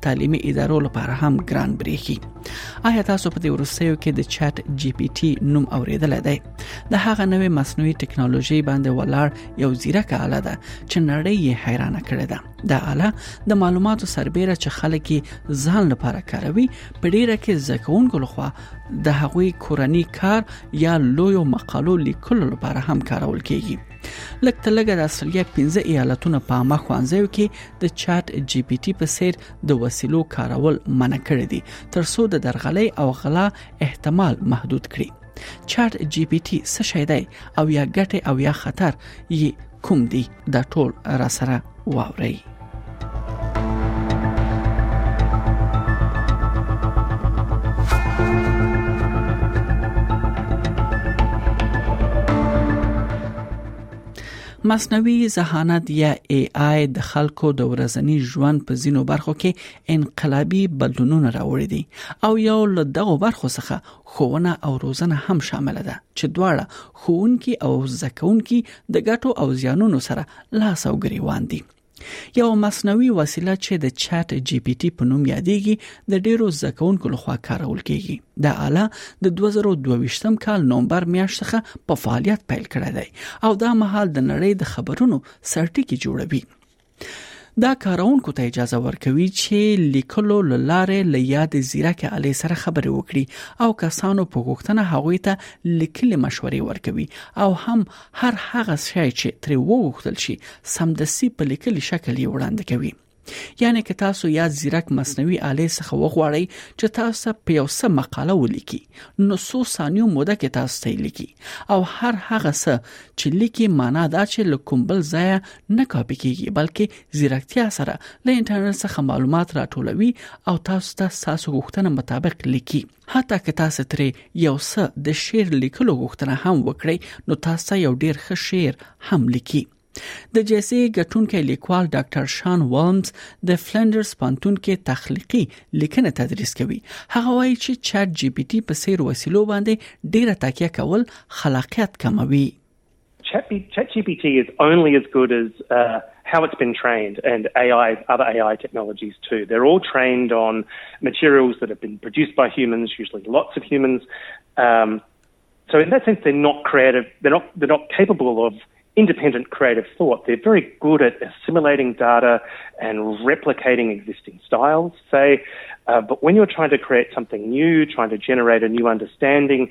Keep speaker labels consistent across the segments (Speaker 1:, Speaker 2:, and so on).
Speaker 1: تعلیمي ادارو لپاره هم ګران بریخي آیا تاسو په دې ورسېو کې د چټ جی پی ټی نوم اوریدل دی د هغه نوې مصنوعي ټکنالوژي باندې ولاړ یو زیرک آله ده چې نړۍ یې حیرانه کړې ده دا آله د معلوماتو سربېره چې خلک ځان لپاره کاروي په ډیره کې زکونکو لخوا د هغوی کورنی کار یا لوی مقالو لیکلو لپاره هم کارول کیږي لکه لګه د استرالیا 15 ایالتونو په عامه خوانځیو کې د چات جی پی ټی په څیر د وسیلو کارول منع کړی دی ترڅو د درغلۍ او غلا احتمال محدود کړي چات جی پی ټی څه شی دی او یا ګټه او یا خطر یې کوم دی دا ټول را سره واورئ مصنوعي ذهانت یا ای آی د خلکو د ورځني ژوند په ځینو برخو کې انقلابي بدلونونه راوړي دي او یو له دغو برخو څخه ښوونه او روزنه هم شامل ده چې دواړه ښوونکي او زکونکي د ګټو او زیانونو سره لاس او ګریوان دي یو مصنوعي وسیله چې د چټ جی پی ټی په نوم یادېږي د ډیرو زکونکو لخوا کارول کیږي دا آله د 2022 کال نومبر میاشت څخه په فعالیت پیل کړی دی او دا مهال د نړۍ د خبرونو سرټکی جوړوي دا کارونکو ته اجازه ورکوي چې لیکلو لاره له یاد زیرک علي سره خبرې وکړي او کسانو په غوښتنه هغوی ته لیکلي مشورې ورکوي او هم هر هغه شی چې ترې وغوښتل شي سمدستي په لیکلي شکل یې وړاندې کوي یعنی که تاسو یا زیرک مصنوي آلې څخه وغواړئ چې تاسو په یو څه مقاله ولیکي نو څو ثانیو موده کې تاسو ته لیکي او هر هغه څه چې لیکي معنا دا چې له کوم بل ځای نه کاپي کیږي بلکې زیرکتیا سره له انټرنیټ څخه معلومات راټولوي او تاسو ته تاسو غوښتنه مطابق لیکي حتی که تاسو ترې یو څه د شعر لیکلو غوښتنه هم وکړئ نو تاسو یو ډیر ښه شعر هم لیکي د جایزې ګټونکي لیکوال ډاکټر شان والمز د فلندرز پانتون کې تخلیقي لیکنه تدریس کوي هغه وایي چې چټ جی پی ټي په سیر وسیلو باندې ډیره تکیه کول خلاقیت کموي
Speaker 2: ChatGPT is only as good as uh, how it's been trained, and AI, other AI technologies too. They're all trained on materials that have been produced by humans, usually lots of humans. Um, so in that sense, they're not creative. They're not. They're not capable of independent creative thought. They're very good at assimilating data and replicating existing styles, say. Uh, but when you're trying to create something new, trying to generate a new understanding,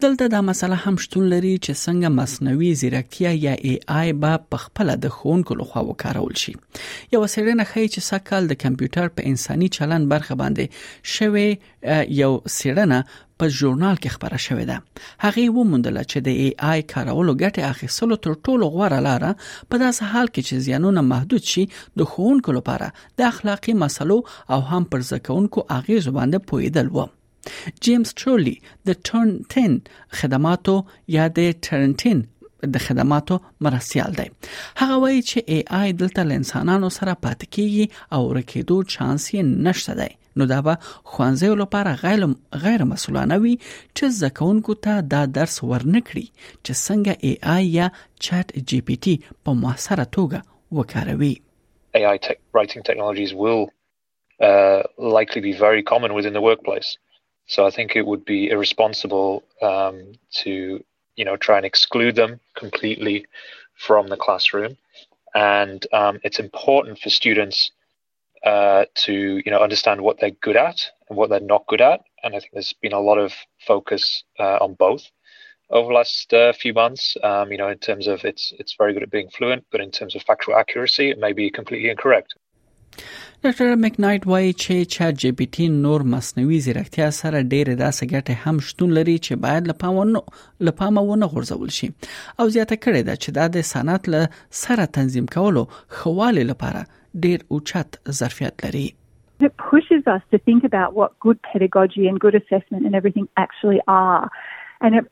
Speaker 1: دلته دا مسله هم شتون لري چې څنګه مصنوعي ځیرکتیا یا ای آی به په خپل د ښوونکو لخوا وکارول شي یو سړنه خی چې سکهال د کمپیوټر په انساني چلن برخه باندې شوی یو سړنه په ژورنال کې خبره شوې ده هغه ومندل چې د ای آی کارولو ګټه اخیستلو تر ټولو غوړه لاره په داسې حال کې چې زیانونه محدود شي د ښوونکو لپاره د اخلاقی مسلو او هم پر زکونکو اغیز باندې پویدل وو جیمز ټرولی د ټرنټین خدماتو یا د ټرنټین د خدماتو مرستيال دی هغه وایي چې ای آی دلته له انسانانو سره پاتې کیږي او رکیدو چانس یې نشته دی نو دا به خوانځیو لپاره غیر غیر مسولانه وي چې زکونکو ته دا درس ورنکړي چې څنګه ای آی یا چټ جی پی ټی په موثره توګه وکاروي
Speaker 3: AI tech, writing technologies will uh, likely be very common within the workplace. So I think it would be irresponsible um, to you know try and exclude them completely from the classroom. And um, it's important for students uh, to you know understand what they're good at and what they're not good at. And I think there's been a lot of focus uh, on both over the last uh, few months. Um, you know, in terms of it's it's very good at being fluent, but in terms of factual accuracy, it may be completely incorrect.
Speaker 1: ډاکټر مکنایټ وایي چې چات جی پی ټی نور مصنوعي ځیرکتیا سره ډېرې داسې ګټې هم شتون لري چې باید له پامه له پامه ونه غورځول شي او زیاته کړې ده چې دا د صنعت له سره تنظیم کولو خواله لپاره ډېر اوچت ظرفیت لري
Speaker 4: It pushes us to think about what good pedagogy and good assessment and everything actually are. And it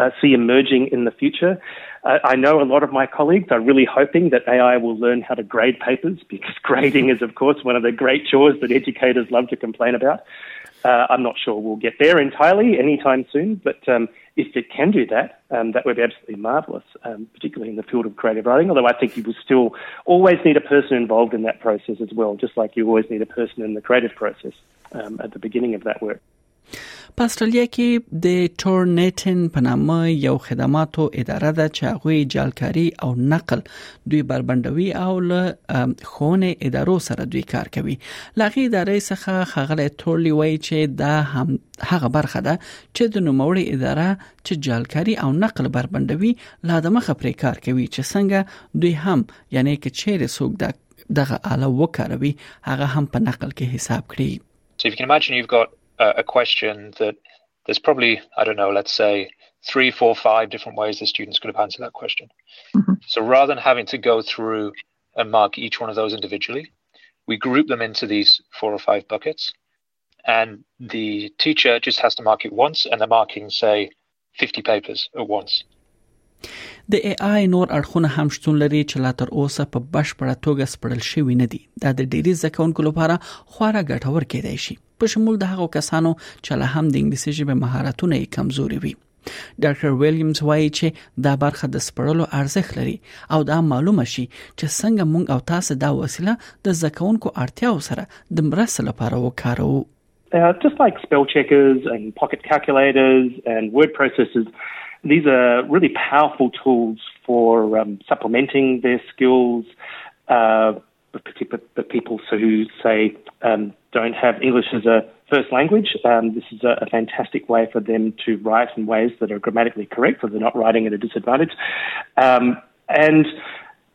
Speaker 2: uh, see emerging in the future. Uh, I know a lot of my colleagues are really hoping that AI will learn how to grade papers because grading is, of course, one of the great chores that educators love to complain about. Uh, I'm not sure we'll get there entirely anytime soon, but um, if it can do that, um, that would be absolutely marvellous, um, particularly in the field of creative writing. Although I think you will still always need a person involved in that process as well, just like you always need a person in the creative process um, at the beginning of that work.
Speaker 1: په استرالیا کې د ټورنټن په نامه یو خدماتو اداره ده چې هغه جالکاری او نقل دوی بربندوي او له خونه ادارو سره دوی کار کوي لغه ادارې څخه خغله تورلی وای چې دا هم هغه برخه ده چې د نوموړي اداره چې جالکاری او نقل بربندوي لا د مخه پرې کار کوي چې څنګه دوی هم یعنی کې چیرې سوق دغه اله وکاروي هغه هم په نقل کې حساب کړي
Speaker 3: So if you can imagine you've got a question that there's probably, I don't know, let's say three, four, five different ways the students could have answered that question. Mm-hmm. So rather than having to go through and mark each one of those individually, we group them into these four or five buckets. And the teacher just has to mark it once, and they're marking, say, 50 papers at once.
Speaker 1: د ای آی نور اړخونه هم شتون لري چې لا تر اوسه په بشپړه توګه سپړل شوی نه دي دا د ډیری ځکونکو لپاره خورا ګټور کېدای شي په شمول د هغو کسانو چې له هم د انګلیسي ژبې مهارتونه یې کمزوري وي ډاکټر ویلیامز وایي چې دا برخه د سپړلو ارزښت لري او دا معلومه شي چې څنګه موږ او تاسو دا وسیله د ځکونکو اړتیاو سره د مرستې لپاره وکاروو They
Speaker 2: uh, are just like spell checkers and pocket calculators and word processors. These are really powerful tools for um, supplementing their skills, uh, the people who say um, don't have English as a first language. Um, this is a, a, fantastic way for them to write in ways that are grammatically correct, so they're not writing at a disadvantage. Um, and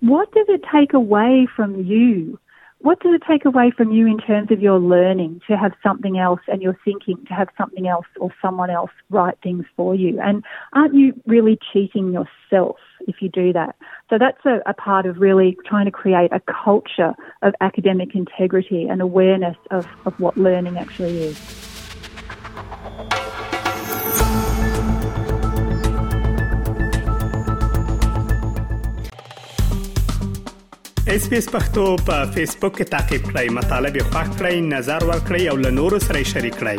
Speaker 4: What does it take away from you? What does it take away from you in terms of your learning to have something else and your thinking to have something else or someone else write things for you? And aren't you really cheating yourself if you do that? So that's a, a, part of really trying to create a culture of academic integrity and awareness of, of what learning actually is.
Speaker 5: اس پی اس پختو په فیسبوک کې تا کې پلی مطلب یو فاک کړئ نظر ور کړئ او له نورو سره شریک کړئ